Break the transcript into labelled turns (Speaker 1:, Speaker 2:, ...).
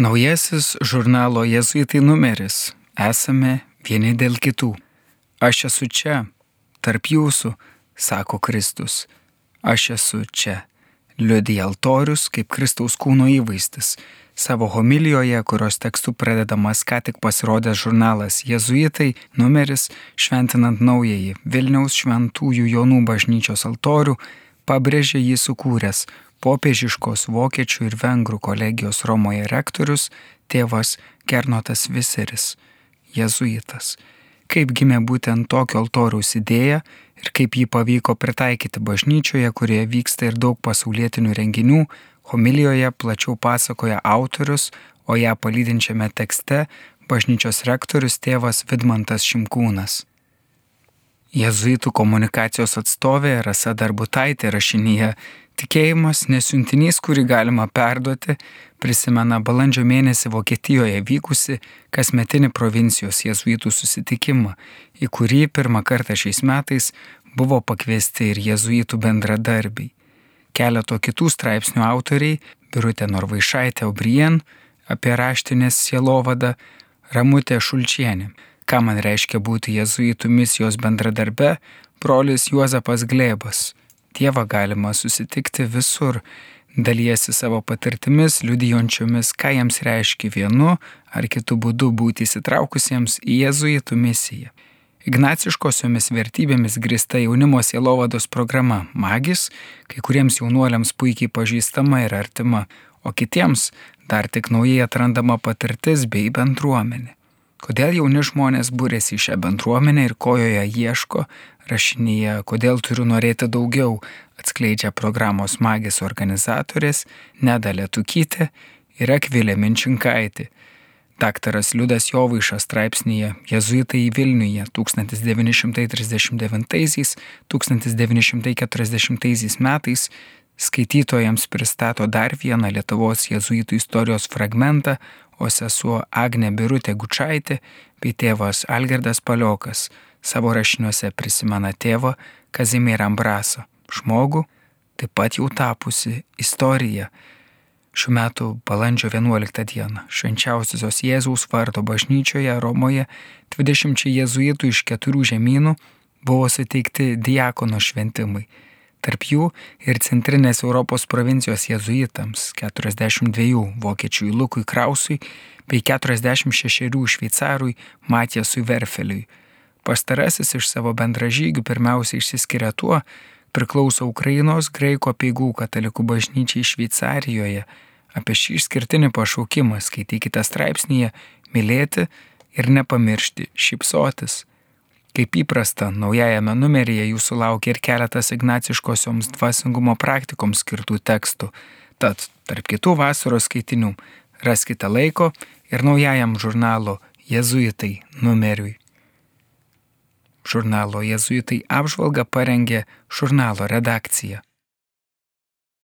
Speaker 1: Naujasis žurnalo Jėzuitai numeris. Esame vieni dėl kitų. Aš esu čia, tarp jūsų, sako Kristus. Aš esu čia. Liudija altorius kaip Kristaus kūno įvaizdis. Savo homilijoje, kurios tekstų pradedamas ką tik pasirodęs žurnalas Jėzuitai numeris, šventinant naująjį Vilniaus šventųjų Jonų bažnyčios altorių, pabrėžė jį sukūręs popiežiškos vokiečių ir vengrų kolegijos Romoje rektorius tėvas Gernotas Viseris, jėzuitas. Kaip gimė būtent tokio altoriaus idėja ir kaip jį pavyko pritaikyti bažnyčioje, kurioje vyksta ir daug pasaulietinių renginių, homilijoje plačiau pasakoja autorius, o ją palydinčiame tekste bažnyčios rektorius tėvas Vidmantas Šimkūnas. Jėzuitų komunikacijos atstovė Rasa Darbutaitė rašinyje Tikėjimas nesiuntinys, kurį galima perduoti, prisimena balandžio mėnesį Vokietijoje vykusi kasmetinį provincijos jėzuitų susitikimą, į kurį pirmą kartą šiais metais buvo pakviesti ir jėzuitų bendradarbiai. Keleto kitų straipsnių autoriai - Birutė Norvaišaitė Obrien apie raštinės sielovadą, Ramutė Šulčienė, ką man reiškia būti jėzuitų misijos bendradarbe, brolis Juozapas Glėbas Dievą galima susitikti visur, dalyjasi savo patirtimis, liudijončiomis, ką jiems reiškia vienu ar kitu būdu būti įsitraukusiems į jėzuitų misiją. Ignaciškosiomis vertybėmis grista jaunimo sielovados programa Magis, kai kuriems jaunuoliams puikiai pažįstama ir artima, o kitiems dar tik naujai atrandama patirtis bei bendruomenė. Kodėl jauni žmonės būrėsi į šią bendruomenę ir ko joje ieško, rašinyje Kodėl turiu norėti daugiau, atskleidžia programos magis organizatorės Nedalė Tukytė ir Akvilė Minčinkaitė. Daktaras Liudas Jovaišas straipsnėje Jėzuitai į Vilniuje 1939-1940 metais skaitytojams pristato dar vieną Lietuvos jėzuitų istorijos fragmentą, o sesuo Agne Birutė Gučaitė bei tėvas Algerdas Paliokas savo rašiniuose prisimena tėvą Kazimierą Ambrasą, žmogų, taip pat jau tapusi istorija. Šiuo metu balandžio 11 dieną švenčiausiosios Jėzaus vardo bažnyčioje Romoje 20 jėzuitų iš keturių žemynų buvo suteikti diakono šventimai tarp jų ir Centrinės Europos provincijos jėzuitams 42 vokiečiui Lukui Krausui bei 46 šveicarui Matijasui Verfeliui. Pastarasis iš savo bendražygių pirmiausia išsiskiria tuo, priklauso Ukrainos graiko peigų katalikų bažnyčiai Šveicarijoje. Apie šį išskirtinį pašaukimą skaitykite straipsnėje Mylėti ir nepamiršti šypsotis. Kaip įprasta, naujajame numeryje jūsų laukia ir keletas ignaciškosioms dvasingumo praktikoms skirtų tekstų. Tad, tarp kitų vasaros skaitinių, raskite laiko ir naujajam žurnalo Jėzuitai numeriui. Žurnalo Jėzuitai apžvalgą parengė žurnalo redakcija.